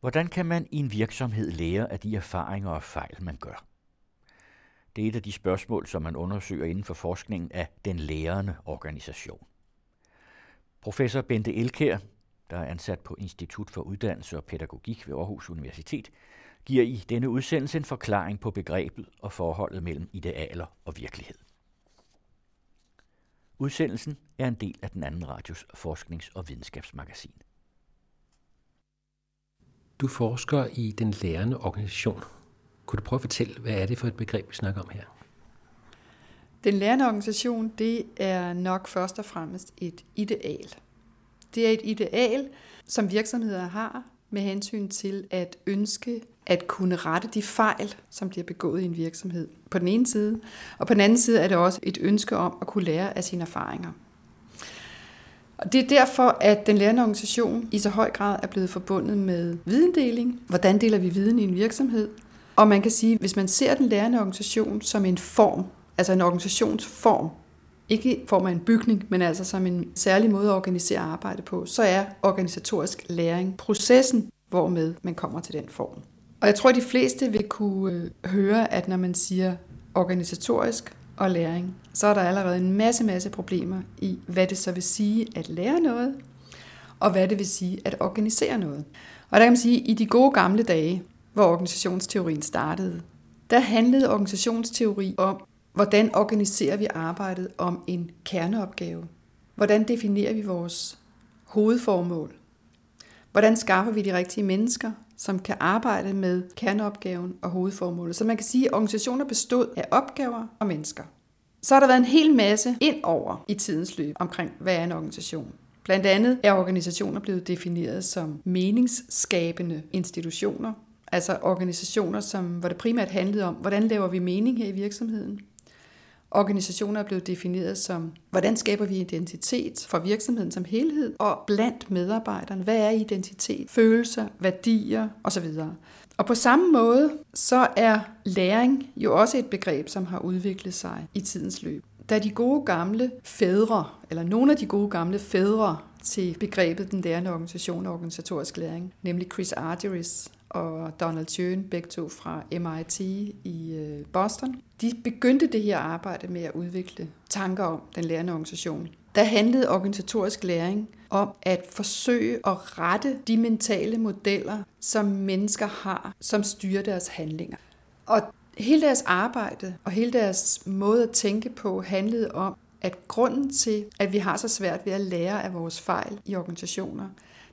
Hvordan kan man i en virksomhed lære af de erfaringer og fejl, man gør? Det er et af de spørgsmål, som man undersøger inden for forskningen af den lærende organisation. Professor Bente Elkær, der er ansat på Institut for Uddannelse og Pædagogik ved Aarhus Universitet, giver i denne udsendelse en forklaring på begrebet og forholdet mellem idealer og virkelighed. Udsendelsen er en del af den anden radios forsknings- og videnskabsmagasin. Du forsker i den lærende organisation. Kunne du prøve at fortælle, hvad er det for et begreb, vi snakker om her? Den lærende organisation, det er nok først og fremmest et ideal. Det er et ideal, som virksomheder har med hensyn til at ønske at kunne rette de fejl, som bliver begået i en virksomhed. På den ene side. Og på den anden side er det også et ønske om at kunne lære af sine erfaringer. Og det er derfor, at den lærende organisation i så høj grad er blevet forbundet med videndeling. Hvordan deler vi viden i en virksomhed? Og man kan sige, hvis man ser den lærende organisation som en form, altså en organisationsform, ikke i form af en bygning, men altså som en særlig måde at organisere arbejde på, så er organisatorisk læring processen, hvormed man kommer til den form. Og jeg tror, at de fleste vil kunne øh, høre, at når man siger organisatorisk og læring, så er der allerede en masse, masse problemer i, hvad det så vil sige at lære noget, og hvad det vil sige at organisere noget. Og der kan man sige, at i de gode gamle dage, hvor organisationsteorien startede, der handlede organisationsteori om, hvordan organiserer vi arbejdet om en kerneopgave? Hvordan definerer vi vores hovedformål? Hvordan skaffer vi de rigtige mennesker, som kan arbejde med kerneopgaven og hovedformålet? Så man kan sige, at organisationer bestod af opgaver og mennesker. Så har der været en hel masse ind over i tidens løb omkring, hvad er en organisation. Blandt andet er organisationer blevet defineret som meningsskabende institutioner, altså organisationer, som, hvor det primært handlede om, hvordan laver vi mening her i virksomheden, Organisationer er blevet defineret som, hvordan skaber vi identitet for virksomheden som helhed, og blandt medarbejderne, hvad er identitet, følelser, værdier osv. Og på samme måde, så er læring jo også et begreb, som har udviklet sig i tidens løb. Da de gode gamle fædre, eller nogle af de gode gamle fædre til begrebet den lærende organisation og organisatorisk læring, nemlig Chris Argyris og Donald Tjøen, begge to fra MIT i øh, Boston, de begyndte det her arbejde med at udvikle tanker om den lærende organisation. Der handlede organisatorisk læring om at forsøge at rette de mentale modeller, som mennesker har, som styrer deres handlinger. Og hele deres arbejde og hele deres måde at tænke på handlede om, at grunden til, at vi har så svært ved at lære af vores fejl i organisationer,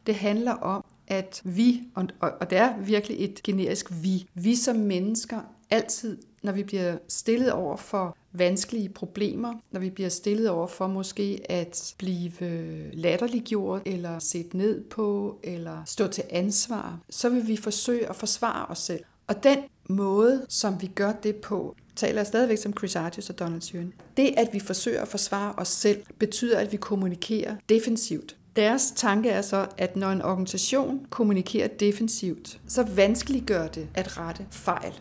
det handler om, at vi, og, og det er virkelig et generisk vi, vi som mennesker altid, når vi bliver stillet over for vanskelige problemer, når vi bliver stillet over for måske at blive øh, latterliggjort, eller set ned på, eller stå til ansvar, så vil vi forsøge at forsvare os selv. Og den måde, som vi gør det på, taler jeg stadigvæk som Chris Artis og Donald Syrn. Det, at vi forsøger at forsvare os selv, betyder, at vi kommunikerer defensivt. Deres tanke er så, at når en organisation kommunikerer defensivt, så vanskeliggør det at rette fejl.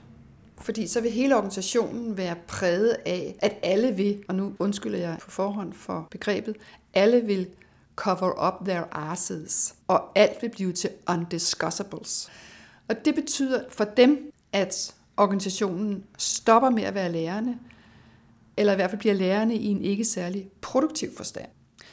Fordi så vil hele organisationen være præget af, at alle vil, og nu undskylder jeg på forhånd for begrebet, alle vil cover up their asses, og alt vil blive til undiscussables. Og det betyder for dem, at organisationen stopper med at være lærende, eller i hvert fald bliver lærende i en ikke særlig produktiv forstand.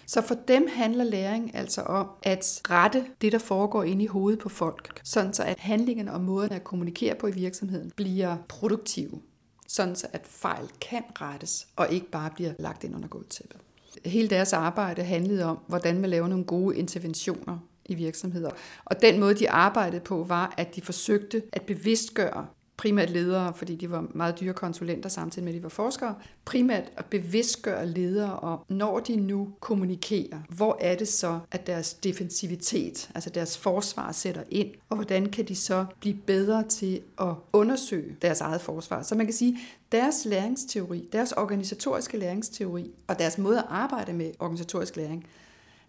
Så for dem handler læring altså om at rette det, der foregår inde i hovedet på folk, sådan så at handlingerne og måden at kommunikere på i virksomheden bliver produktive, sådan så at fejl kan rettes og ikke bare bliver lagt ind under gulvtæppet. Hele deres arbejde handlede om, hvordan man laver nogle gode interventioner i virksomheder. Og den måde, de arbejdede på, var, at de forsøgte at bevidstgøre primært ledere, fordi de var meget dyre konsulenter samtidig med, at de var forskere, primært at bevidstgøre ledere om, når de nu kommunikerer, hvor er det så, at deres defensivitet, altså deres forsvar sætter ind, og hvordan kan de så blive bedre til at undersøge deres eget forsvar. Så man kan sige, deres læringsteori, deres organisatoriske læringsteori og deres måde at arbejde med organisatorisk læring,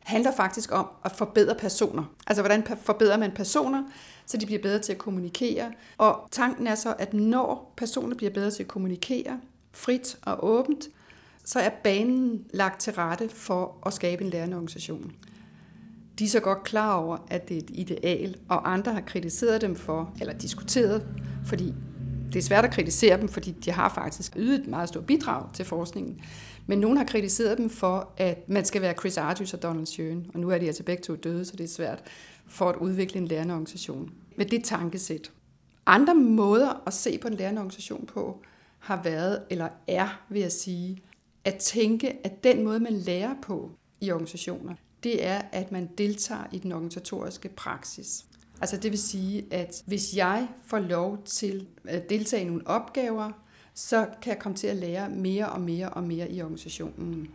handler faktisk om at forbedre personer. Altså hvordan forbedrer man personer, så de bliver bedre til at kommunikere. Og tanken er så, at når personer bliver bedre til at kommunikere frit og åbent, så er banen lagt til rette for at skabe en lærende organisation. De er så godt klar over, at det er et ideal, og andre har kritiseret dem for, eller diskuteret, fordi det er svært at kritisere dem, fordi de har faktisk ydet et meget stort bidrag til forskningen. Men nogen har kritiseret dem for, at man skal være Chris Argys og Donald Schoen, og nu er de altså begge to døde, så det er svært for at udvikle en lærende organisation. Med det tankesæt. Andre måder at se på en lærende organisation på, har været, eller er, vil jeg sige, at tænke, at den måde, man lærer på i organisationer, det er, at man deltager i den organisatoriske praksis. Altså det vil sige, at hvis jeg får lov til at deltage i nogle opgaver, så kan jeg komme til at lære mere og mere og mere i organisationen.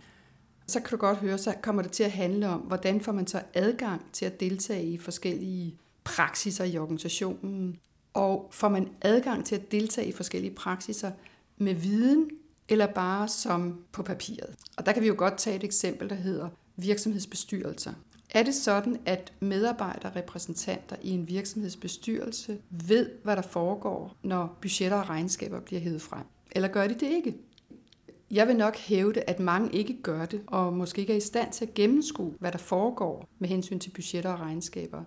Så kan du godt høre, så kommer det til at handle om, hvordan får man så adgang til at deltage i forskellige praksiser i organisationen. Og får man adgang til at deltage i forskellige praksiser med viden, eller bare som på papiret. Og der kan vi jo godt tage et eksempel, der hedder virksomhedsbestyrelser. Er det sådan, at medarbejderrepræsentanter i en virksomhedsbestyrelse ved, hvad der foregår, når budgetter og regnskaber bliver hævet frem? Eller gør de det ikke? Jeg vil nok hævde, at mange ikke gør det, og måske ikke er i stand til at gennemskue, hvad der foregår med hensyn til budgetter og regnskaber.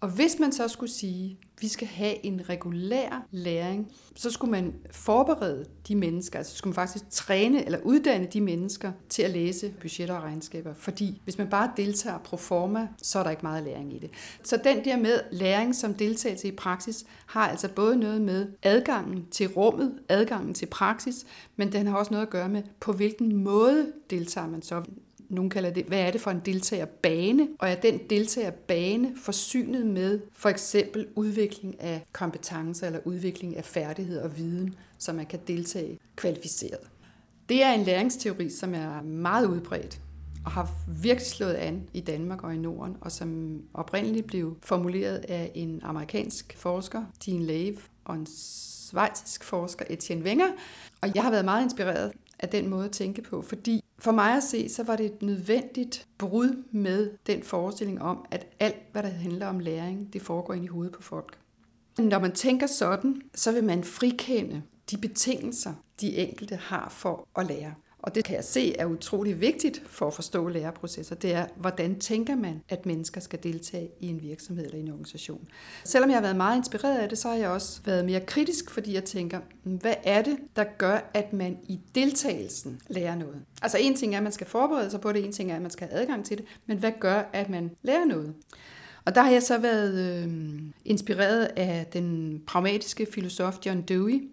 Og hvis man så skulle sige, at vi skal have en regulær læring, så skulle man forberede de mennesker, altså skulle man faktisk træne eller uddanne de mennesker til at læse budgetter og regnskaber. Fordi hvis man bare deltager pro forma, så er der ikke meget læring i det. Så den der med læring som deltagelse i praksis har altså både noget med adgangen til rummet, adgangen til praksis, men den har også noget at gøre med, på hvilken måde deltager man så nogen kalder det, hvad er det for en deltagerbane, og er den deltagerbane forsynet med for eksempel udvikling af kompetencer eller udvikling af færdigheder og viden, så man kan deltage kvalificeret. Det er en læringsteori, som er meget udbredt og har virkelig slået an i Danmark og i Norden, og som oprindeligt blev formuleret af en amerikansk forsker, Dean Lave, og en svejtisk forsker, Etienne Wenger. Og jeg har været meget inspireret af den måde at tænke på, fordi for mig at se, så var det et nødvendigt brud med den forestilling om, at alt, hvad der handler om læring, det foregår ind i hovedet på folk. Når man tænker sådan, så vil man frikende de betingelser, de enkelte har for at lære. Og det kan jeg se er utrolig vigtigt for at forstå læreprocesser. Det er, hvordan tænker man, at mennesker skal deltage i en virksomhed eller i en organisation. Selvom jeg har været meget inspireret af det, så har jeg også været mere kritisk, fordi jeg tænker, hmm, hvad er det, der gør, at man i deltagelsen lærer noget? Altså en ting er, at man skal forberede sig på det, en ting er, at man skal have adgang til det, men hvad gør, at man lærer noget? Og der har jeg så været øh, inspireret af den pragmatiske filosof John Dewey,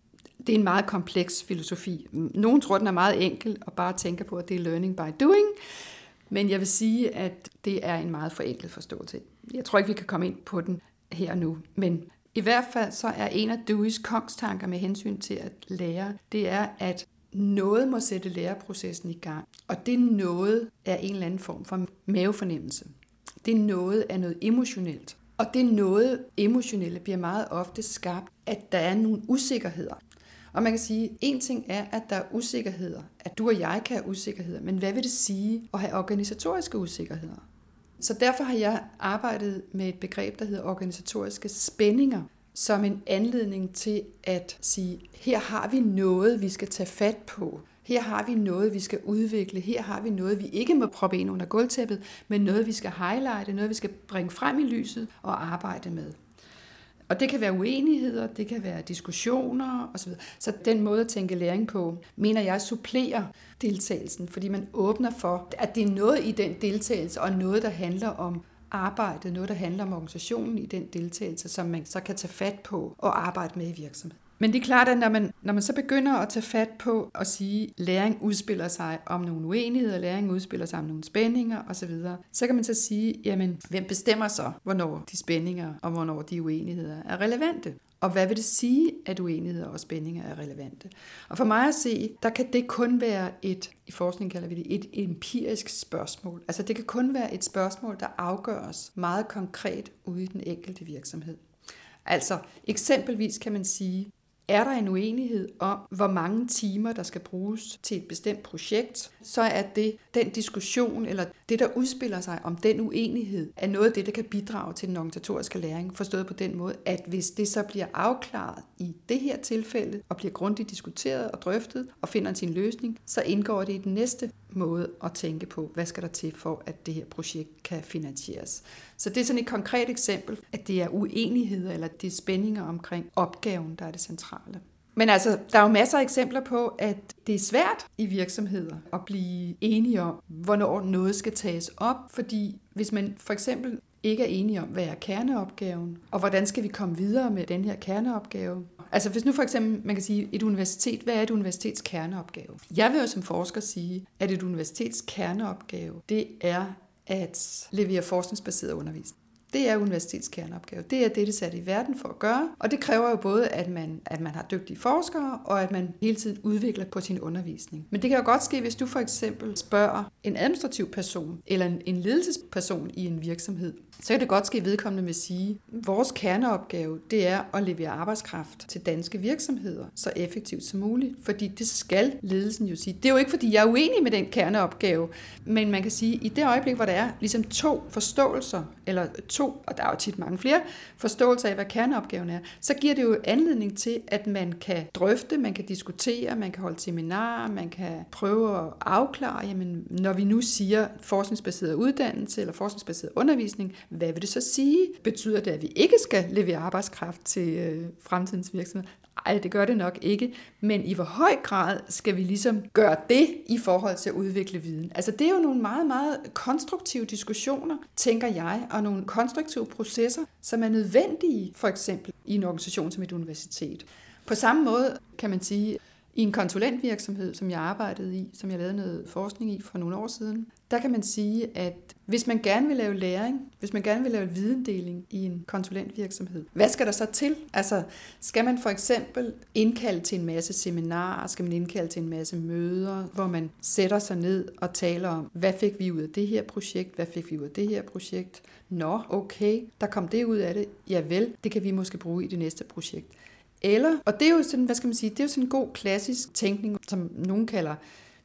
det er en meget kompleks filosofi. Nogle tror, den er meget enkel og bare tænker på, at det er learning by doing. Men jeg vil sige, at det er en meget forenklet forståelse. Jeg tror ikke, vi kan komme ind på den her nu. Men i hvert fald så er en af Deweys kongstanker med hensyn til at lære, det er, at noget må sætte læreprocessen i gang. Og det noget er en eller anden form for mavefornemmelse. Det noget er noget emotionelt. Og det noget emotionelle bliver meget ofte skabt, at der er nogle usikkerheder. Og man kan sige, at en ting er, at der er usikkerheder, at du og jeg kan have usikkerheder, men hvad vil det sige at have organisatoriske usikkerheder? Så derfor har jeg arbejdet med et begreb, der hedder organisatoriske spændinger, som en anledning til at sige, her har vi noget, vi skal tage fat på. Her har vi noget, vi skal udvikle. Her har vi noget, vi ikke må proppe ind under gulvtæppet, men noget, vi skal highlighte, noget, vi skal bringe frem i lyset og arbejde med. Og det kan være uenigheder, det kan være diskussioner osv. Så den måde at tænke læring på, mener jeg supplerer deltagelsen, fordi man åbner for, at det er noget i den deltagelse, og noget, der handler om arbejdet, noget, der handler om organisationen i den deltagelse, som man så kan tage fat på og arbejde med i virksomheden. Men det er klart, at når man, når man så begynder at tage fat på at sige, at læring udspiller sig om nogle uenigheder, læring udspiller sig om nogle spændinger osv., så kan man så sige, jamen, hvem bestemmer så, hvornår de spændinger og hvornår de uenigheder er relevante? Og hvad vil det sige, at uenigheder og spændinger er relevante? Og for mig at se, der kan det kun være et, i forskning kalder vi det, et empirisk spørgsmål. Altså det kan kun være et spørgsmål, der afgøres meget konkret ude i den enkelte virksomhed. Altså eksempelvis kan man sige, er der en uenighed om, hvor mange timer, der skal bruges til et bestemt projekt, så er det den diskussion, eller det, der udspiller sig om den uenighed, er noget af det, der kan bidrage til den organisatoriske læring, forstået på den måde, at hvis det så bliver afklaret i det her tilfælde, og bliver grundigt diskuteret og drøftet, og finder sin løsning, så indgår det i den næste måde at tænke på, hvad skal der til for, at det her projekt kan finansieres. Så det er sådan et konkret eksempel, at det er uenigheder eller det er spændinger omkring opgaven, der er det centrale. Men altså, der er jo masser af eksempler på, at det er svært i virksomheder at blive enige om, hvornår noget skal tages op, fordi hvis man for eksempel ikke er enige om, hvad er kerneopgaven, og hvordan skal vi komme videre med den her kerneopgave. Altså hvis nu for eksempel, man kan sige, et universitet, hvad er et universitets kerneopgave? Jeg vil jo som forsker sige, at et universitets kerneopgave, det er at levere forskningsbaseret undervisning. Det er universitets kerneopgave. Det er det, det er sat i verden for at gøre. Og det kræver jo både, at man, at man har dygtige forskere, og at man hele tiden udvikler på sin undervisning. Men det kan jo godt ske, hvis du for eksempel spørger en administrativ person, eller en, en ledelsesperson i en virksomhed, så kan det godt ske, at vedkommende vil sige, at vores kerneopgave, det er at levere arbejdskraft til danske virksomheder så effektivt som muligt. Fordi det skal ledelsen jo sige. Det er jo ikke, fordi jeg er uenig med den kerneopgave, men man kan sige, at i det øjeblik, hvor der er ligesom to forståelser, eller to, og der er jo tit mange flere, forståelser af, hvad kerneopgaven er, så giver det jo anledning til, at man kan drøfte, man kan diskutere, man kan holde seminarer, man kan prøve at afklare, jamen, når vi nu siger forskningsbaseret uddannelse eller forskningsbaseret undervisning, hvad vil det så sige? Betyder det, at vi ikke skal levere arbejdskraft til øh, fremtidens virksomheder? Ej, det gør det nok ikke. Men i hvor høj grad skal vi ligesom gøre det i forhold til at udvikle viden? Altså det er jo nogle meget, meget konstruktive diskussioner, tænker jeg, og nogle konstruktive processer, som er nødvendige for eksempel i en organisation som et universitet. På samme måde kan man sige, i en konsulentvirksomhed, som jeg arbejdede i, som jeg lavede noget forskning i for nogle år siden, der kan man sige, at hvis man gerne vil lave læring, hvis man gerne vil lave videndeling i en konsulentvirksomhed, hvad skal der så til? Altså, skal man for eksempel indkalde til en masse seminarer, skal man indkalde til en masse møder, hvor man sætter sig ned og taler om, hvad fik vi ud af det her projekt, hvad fik vi ud af det her projekt? Nå, okay, der kom det ud af det. Ja vel, det kan vi måske bruge i det næste projekt. Eller, og det er jo sådan, hvad skal man sige, det er jo sådan en god klassisk tænkning, som nogen kalder,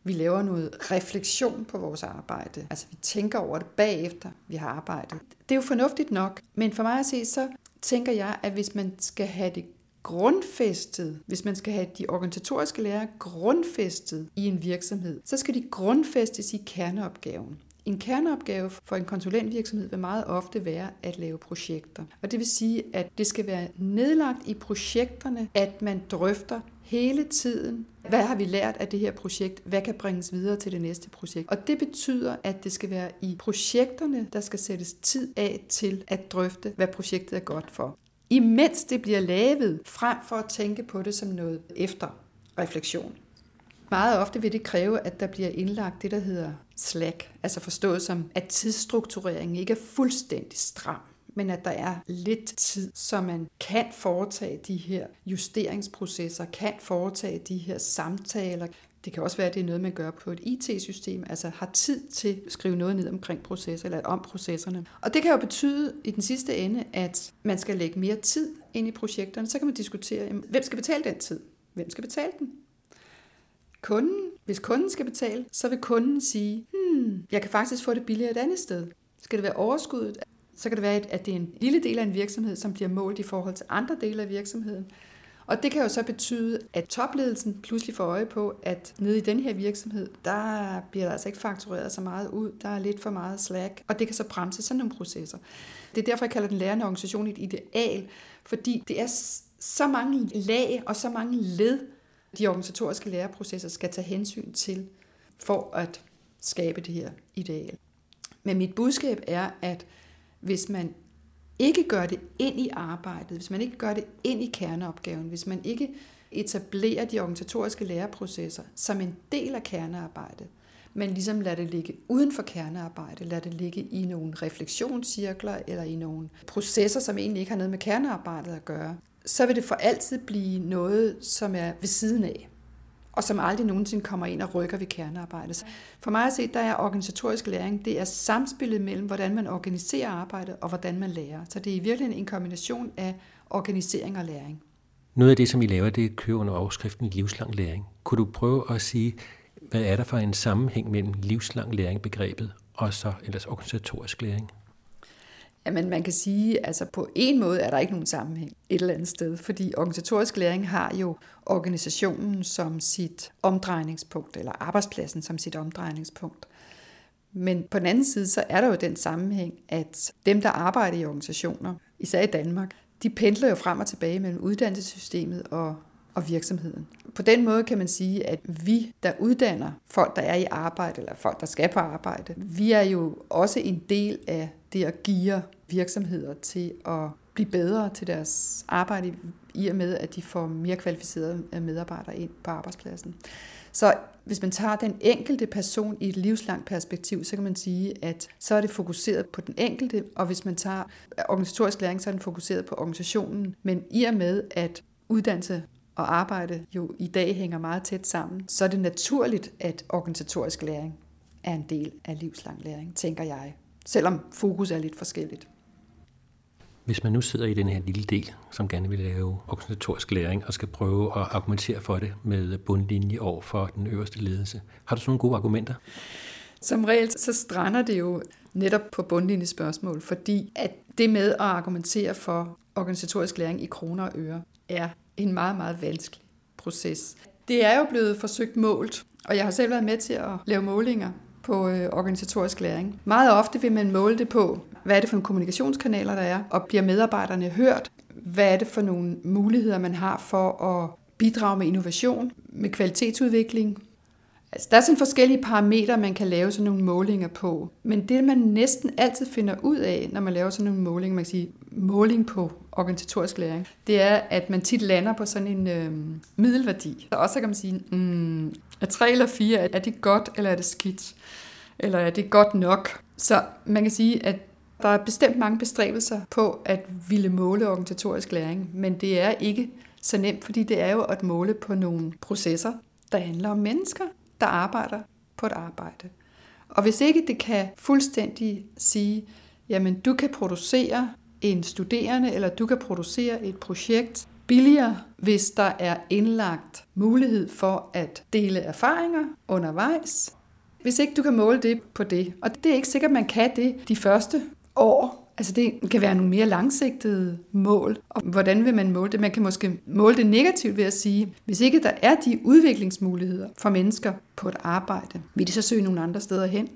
vi laver noget refleksion på vores arbejde. Altså vi tænker over det bagefter, vi har arbejdet. Det er jo fornuftigt nok, men for mig at se, så tænker jeg, at hvis man skal have det grundfæstet, hvis man skal have de organisatoriske lærer grundfæstet i en virksomhed, så skal de grundfæstes i kerneopgaven. En kerneopgave for en konsulentvirksomhed vil meget ofte være at lave projekter. Og det vil sige, at det skal være nedlagt i projekterne, at man drøfter hele tiden, hvad har vi lært af det her projekt? Hvad kan bringes videre til det næste projekt? Og det betyder, at det skal være i projekterne, der skal sættes tid af til at drøfte, hvad projektet er godt for. Imens det bliver lavet, frem for at tænke på det som noget efter refleksion. Meget ofte vil det kræve, at der bliver indlagt det, der hedder slack, altså forstået som, at tidsstruktureringen ikke er fuldstændig stram men at der er lidt tid, så man kan foretage de her justeringsprocesser, kan foretage de her samtaler. Det kan også være, at det er noget, man gør på et IT-system, altså har tid til at skrive noget ned omkring processer eller om processerne. Og det kan jo betyde i den sidste ende, at man skal lægge mere tid ind i projekterne. Så kan man diskutere, hvem skal betale den tid? Hvem skal betale den? Kunden, hvis kunden skal betale, så vil kunden sige, hmm, jeg kan faktisk få det billigere et andet sted. Skal det være overskuddet? Så kan det være, at det er en lille del af en virksomhed, som bliver målt i forhold til andre dele af virksomheden. Og det kan jo så betyde, at topledelsen pludselig får øje på, at nede i den her virksomhed, der bliver der altså ikke faktureret så meget ud. Der er lidt for meget slack, og det kan så bremse sådan nogle processer. Det er derfor, jeg kalder den lærende organisation et ideal, fordi det er så mange lag og så mange led, de organisatoriske læreprocesser skal tage hensyn til for at skabe det her ideal. Men mit budskab er, at hvis man ikke gør det ind i arbejdet, hvis man ikke gør det ind i kerneopgaven, hvis man ikke etablerer de organisatoriske læreprocesser som en del af kernearbejdet, men ligesom lader det ligge uden for kernearbejde, lader det ligge i nogle refleksionscirkler eller i nogle processer, som egentlig ikke har noget med kernearbejdet at gøre, så vil det for altid blive noget, som er ved siden af, og som aldrig nogensinde kommer ind og rykker ved kernearbejdet. For mig at se, der er organisatorisk læring, det er samspillet mellem, hvordan man organiserer arbejdet og hvordan man lærer. Så det er i virkeligheden en kombination af organisering og læring. Noget af det, som I laver, det kører under overskriften livslang læring. Kunne du prøve at sige, hvad er der for en sammenhæng mellem livslang læring begrebet og så ellers organisatorisk læring? Jamen, man kan sige, altså på en måde er der ikke nogen sammenhæng et eller andet sted, fordi organisatorisk læring har jo organisationen som sit omdrejningspunkt, eller arbejdspladsen som sit omdrejningspunkt. Men på den anden side, så er der jo den sammenhæng, at dem, der arbejder i organisationer, især i Danmark, de pendler jo frem og tilbage mellem uddannelsessystemet og, og virksomheden. På den måde kan man sige, at vi, der uddanner folk, der er i arbejde, eller folk, der skal på arbejde, vi er jo også en del af det at give virksomheder til at blive bedre til deres arbejde, i og med, at de får mere kvalificerede medarbejdere ind på arbejdspladsen. Så hvis man tager den enkelte person i et livslangt perspektiv, så kan man sige, at så er det fokuseret på den enkelte, og hvis man tager organisatorisk læring, så er den fokuseret på organisationen. Men i og med, at uddannelse og arbejde jo i dag hænger meget tæt sammen, så er det naturligt, at organisatorisk læring er en del af livslang læring, tænker jeg. Selvom fokus er lidt forskelligt. Hvis man nu sidder i den her lille del, som gerne vil lave organisatorisk læring, og skal prøve at argumentere for det med bundlinje over for den øverste ledelse, har du sådan nogle gode argumenter? Som regel så strander det jo netop på bundlinjespørgsmål, fordi at det med at argumentere for organisatorisk læring i kroner og øre er en meget, meget vanskelig proces. Det er jo blevet forsøgt målt, og jeg har selv været med til at lave målinger på øh, organisatorisk læring. Meget ofte vil man måle det på, hvad er det for nogle kommunikationskanaler, der er, og bliver medarbejderne hørt? Hvad er det for nogle muligheder, man har for at bidrage med innovation, med kvalitetsudvikling? Altså, der er sådan forskellige parametre, man kan lave sådan nogle målinger på. Men det, man næsten altid finder ud af, når man laver sådan nogle målinger, man kan sige måling på organisatorisk læring, det er, at man tit lander på sådan en øh, middelværdi. Og også kan man sige, mm, er tre eller fire, er det godt eller er det skidt? Eller er det godt nok? Så man kan sige, at der er bestemt mange bestræbelser på at ville måle organisatorisk læring, men det er ikke så nemt, fordi det er jo at måle på nogle processer, der handler om mennesker, der arbejder på et arbejde. Og hvis ikke det kan fuldstændig sige, jamen du kan producere en studerende, eller du kan producere et projekt billigere, hvis der er indlagt mulighed for at dele erfaringer undervejs. Hvis ikke du kan måle det på det, og det er ikke sikkert, at man kan det de første år. Altså det kan være nogle mere langsigtede mål. Og hvordan vil man måle det? Man kan måske måle det negativt ved at sige, hvis ikke der er de udviklingsmuligheder for mennesker på et arbejde, vil de så søge nogle andre steder hen?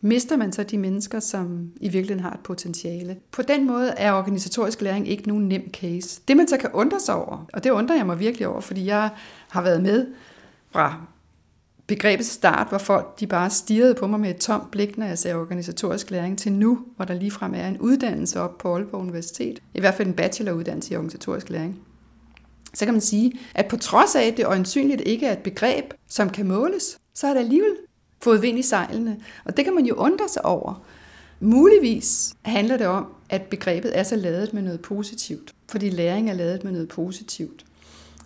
Mister man så de mennesker, som i virkeligheden har et potentiale? På den måde er organisatorisk læring ikke nogen nem case. Det man så kan undre sig over, og det undrer jeg mig virkelig over, fordi jeg har været med fra begrebet start, hvor folk de bare stirrede på mig med et tomt blik, når jeg sagde organisatorisk læring, til nu, hvor der ligefrem er en uddannelse op på Aalborg Universitet. I hvert fald en bacheloruddannelse i organisatorisk læring. Så kan man sige, at på trods af, at det øjensynligt ikke er et begreb, som kan måles, så har det alligevel fået vind i sejlene. Og det kan man jo undre sig over. Muligvis handler det om, at begrebet er så lavet med noget positivt, fordi læring er lavet med noget positivt.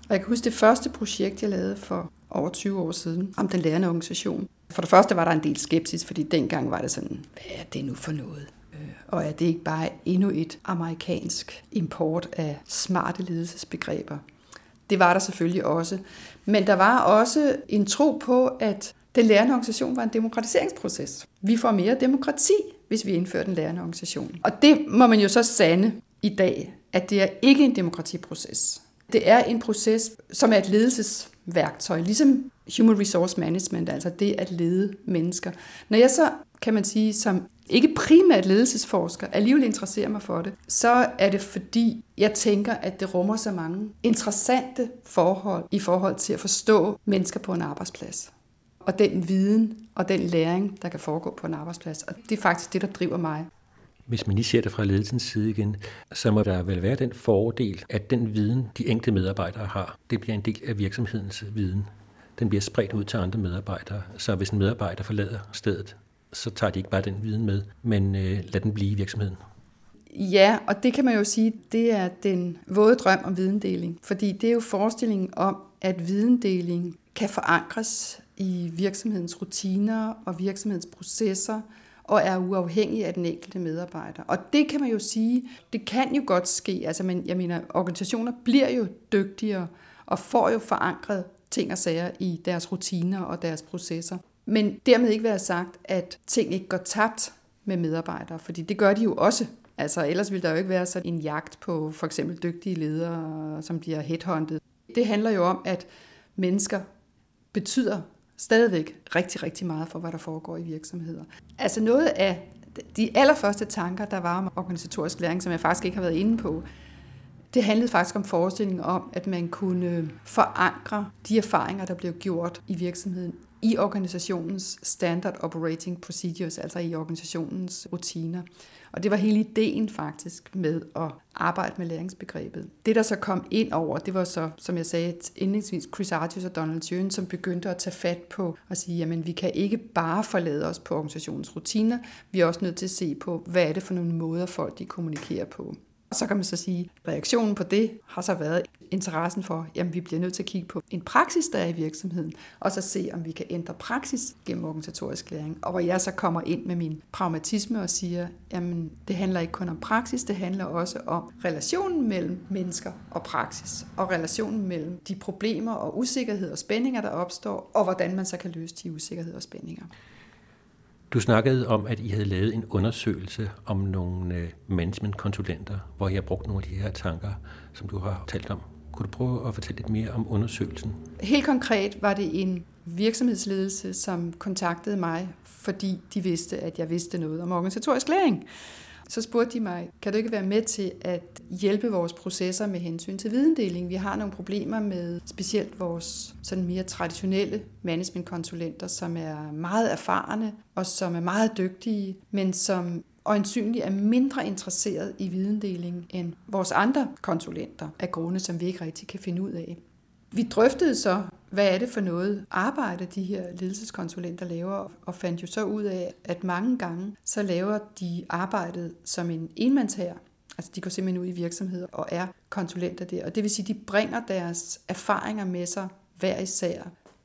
Og jeg kan huske det første projekt, jeg lavede for over 20 år siden om den lærende organisation. For det første var der en del skepsis, fordi dengang var det sådan, hvad er det nu for noget? Øh, og er det ikke bare endnu et amerikansk import af smarte ledelsesbegreber? Det var der selvfølgelig også. Men der var også en tro på, at den lærende organisation var en demokratiseringsproces. Vi får mere demokrati, hvis vi indfører den lærende organisation. Og det må man jo så sande i dag, at det er ikke en demokratiproces. Det er en proces, som er et ledelses værktøj, ligesom human resource management, altså det at lede mennesker. Når jeg så, kan man sige, som ikke primært ledelsesforsker, alligevel interesserer mig for det, så er det fordi, jeg tænker, at det rummer så mange interessante forhold i forhold til at forstå mennesker på en arbejdsplads. Og den viden og den læring, der kan foregå på en arbejdsplads. Og det er faktisk det, der driver mig. Hvis man lige ser det fra ledelsens side igen, så må der vel være den fordel, at den viden, de enkelte medarbejdere har, det bliver en del af virksomhedens viden. Den bliver spredt ud til andre medarbejdere, så hvis en medarbejder forlader stedet, så tager de ikke bare den viden med, men øh, lad den blive i virksomheden. Ja, og det kan man jo sige, det er den våde drøm om videndeling. Fordi det er jo forestillingen om, at videndeling kan forankres i virksomhedens rutiner og virksomhedens processer, og er uafhængig af den enkelte medarbejder. Og det kan man jo sige, det kan jo godt ske. Altså, men jeg mener, organisationer bliver jo dygtigere og får jo forankret ting og sager i deres rutiner og deres processer. Men dermed ikke være sagt, at ting ikke går tabt med medarbejdere, fordi det gør de jo også. Altså ellers ville der jo ikke være sådan en jagt på for eksempel dygtige ledere, som bliver headhunted. Det handler jo om, at mennesker betyder stadigvæk rigtig, rigtig meget for, hvad der foregår i virksomheder. Altså noget af de allerførste tanker, der var om organisatorisk læring, som jeg faktisk ikke har været inde på, det handlede faktisk om forestillingen om, at man kunne forankre de erfaringer, der blev gjort i virksomheden i organisationens standard operating procedures, altså i organisationens rutiner. Og det var hele ideen faktisk med at arbejde med læringsbegrebet. Det, der så kom ind over, det var så, som jeg sagde indlægsvis, Chris Artius og Donald Tjøen, som begyndte at tage fat på at sige, jamen vi kan ikke bare forlade os på organisationens rutiner, vi er også nødt til at se på, hvad er det for nogle måder, folk de kommunikerer på. Og så kan man så sige, at reaktionen på det har så været interessen for, at vi bliver nødt til at kigge på en praksis, der er i virksomheden, og så se, om vi kan ændre praksis gennem organisatorisk læring. Og hvor jeg så kommer ind med min pragmatisme og siger, at det handler ikke kun om praksis, det handler også om relationen mellem mennesker og praksis, og relationen mellem de problemer og usikkerhed og spændinger, der opstår, og hvordan man så kan løse de usikkerheder og spændinger. Du snakkede om, at I havde lavet en undersøgelse om nogle øh, managementkonsulenter, hvor I har brugt nogle af de her tanker, som du har talt om. Kunne du prøve at fortælle lidt mere om undersøgelsen? Helt konkret var det en virksomhedsledelse, som kontaktede mig, fordi de vidste, at jeg vidste noget om organisatorisk læring. Så spurgte de mig, kan du ikke være med til at hjælpe vores processer med hensyn til videndeling? Vi har nogle problemer med specielt vores sådan mere traditionelle managementkonsulenter, som er meget erfarne og som er meget dygtige, men som øjensynligt er mindre interesseret i videndeling end vores andre konsulenter af grunde, som vi ikke rigtig kan finde ud af. Vi drøftede så, hvad er det for noget arbejde, de her ledelseskonsulenter laver, og fandt jo så ud af, at mange gange, så laver de arbejdet som en enmandsherre. Altså de går simpelthen ud i virksomheder og er konsulenter der. Og det vil sige, at de bringer deres erfaringer med sig hver især.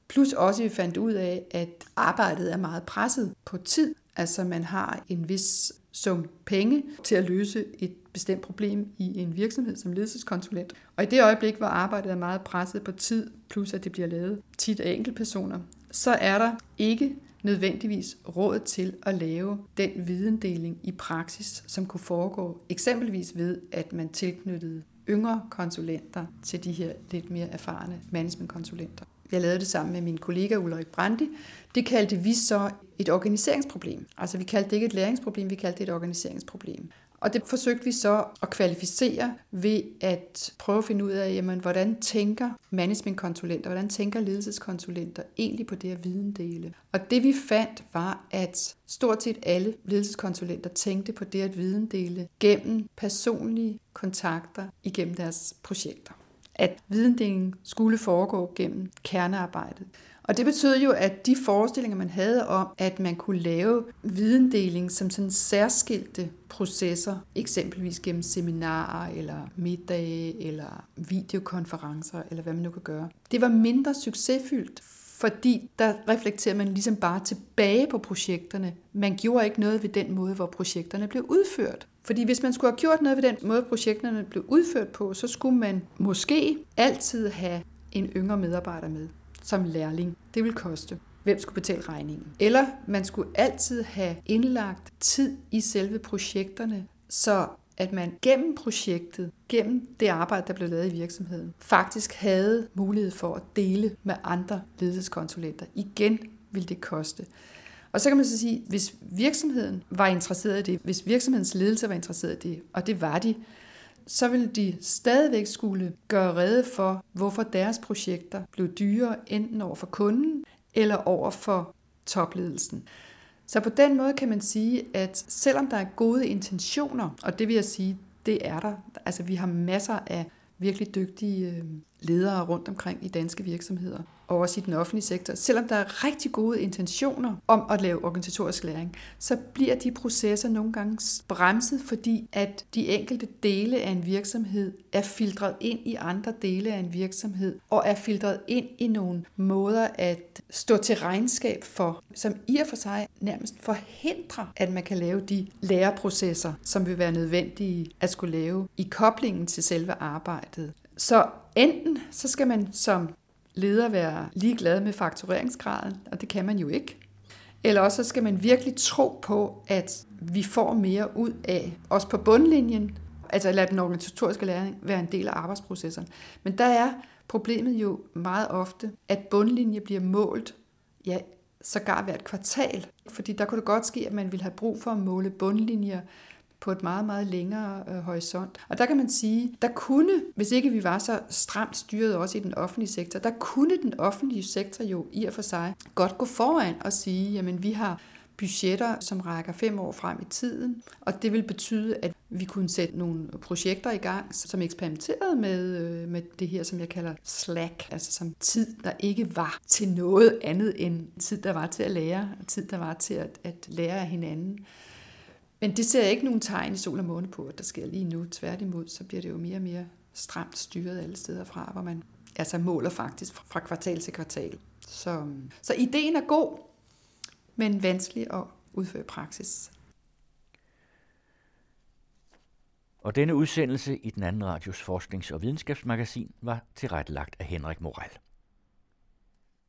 Plus også, vi fandt ud af, at arbejdet er meget presset på tid. Altså man har en vis sum penge til at løse et bestemt problem i en virksomhed som ledelseskonsulent. Og i det øjeblik, hvor arbejdet er meget presset på tid, plus at det bliver lavet tit af enkeltpersoner, så er der ikke nødvendigvis råd til at lave den videndeling i praksis, som kunne foregå eksempelvis ved, at man tilknyttede yngre konsulenter til de her lidt mere erfarne managementkonsulenter. Jeg lavede det sammen med min kollega Ulrik Brandi. Det kaldte vi så et organiseringsproblem. Altså vi kaldte det ikke et læringsproblem, vi kaldte det et organiseringsproblem. Og det forsøgte vi så at kvalificere ved at prøve at finde ud af, jamen, hvordan tænker managementkonsulenter, hvordan tænker ledelseskonsulenter egentlig på det at videndele. Og det vi fandt var, at stort set alle ledelseskonsulenter tænkte på det at videndele gennem personlige kontakter igennem deres projekter. At videndelingen skulle foregå gennem kernearbejdet. Og det betød jo, at de forestillinger, man havde om, at man kunne lave videndeling som sådan særskilte processer, eksempelvis gennem seminarer, eller middage, eller videokonferencer, eller hvad man nu kan gøre, det var mindre succesfyldt, fordi der reflekterer man ligesom bare tilbage på projekterne. Man gjorde ikke noget ved den måde, hvor projekterne blev udført. Fordi hvis man skulle have gjort noget ved den måde, projekterne blev udført på, så skulle man måske altid have en yngre medarbejder med som lærling. Det vil koste. Hvem skulle betale regningen? Eller man skulle altid have indlagt tid i selve projekterne, så at man gennem projektet, gennem det arbejde, der blev lavet i virksomheden, faktisk havde mulighed for at dele med andre ledelseskonsulenter. Igen ville det koste. Og så kan man så sige, hvis virksomheden var interesseret i det, hvis virksomhedens ledelse var interesseret i det, og det var de, så ville de stadigvæk skulle gøre rede for, hvorfor deres projekter blev dyrere enten over for kunden eller over for topledelsen. Så på den måde kan man sige, at selvom der er gode intentioner, og det vil jeg sige, det er der. Altså vi har masser af virkelig dygtige øh, ledere rundt omkring i danske virksomheder, og også i den offentlige sektor. Selvom der er rigtig gode intentioner om at lave organisatorisk læring, så bliver de processer nogle gange bremset, fordi at de enkelte dele af en virksomhed er filtreret ind i andre dele af en virksomhed, og er filtreret ind i nogle måder at stå til regnskab for, som i og for sig nærmest forhindrer, at man kan lave de læreprocesser, som vil være nødvendige at skulle lave i koblingen til selve arbejdet. Så enten så skal man som leder være ligeglad med faktureringsgraden, og det kan man jo ikke. eller også skal man virkelig tro på, at vi får mere ud af, også på bundlinjen, altså lade den organisatoriske læring være en del af arbejdsprocessen. Men der er problemet jo meget ofte, at bundlinje bliver målt, ja, sågar hvert kvartal. Fordi der kunne det godt ske, at man ville have brug for at måle bundlinjer på et meget, meget længere øh, horisont. Og der kan man sige, der kunne, hvis ikke vi var så stramt styret også i den offentlige sektor, der kunne den offentlige sektor jo i og for sig godt gå foran og sige, jamen vi har budgetter, som rækker fem år frem i tiden, og det vil betyde, at vi kunne sætte nogle projekter i gang, som eksperimenterede med, øh, med det her, som jeg kalder slack, altså som tid, der ikke var til noget andet end tid, der var til at lære, og tid, der var til at, at lære af hinanden. Men det ser jeg ikke nogen tegn i sol og måne på, at der sker lige nu. Tværtimod, så bliver det jo mere og mere stramt styret alle steder fra, hvor man altså måler faktisk fra kvartal til kvartal. Så, så ideen er god, men vanskelig at udføre praksis. Og denne udsendelse i den anden radios forsknings- og videnskabsmagasin var tilrettelagt af Henrik Moral.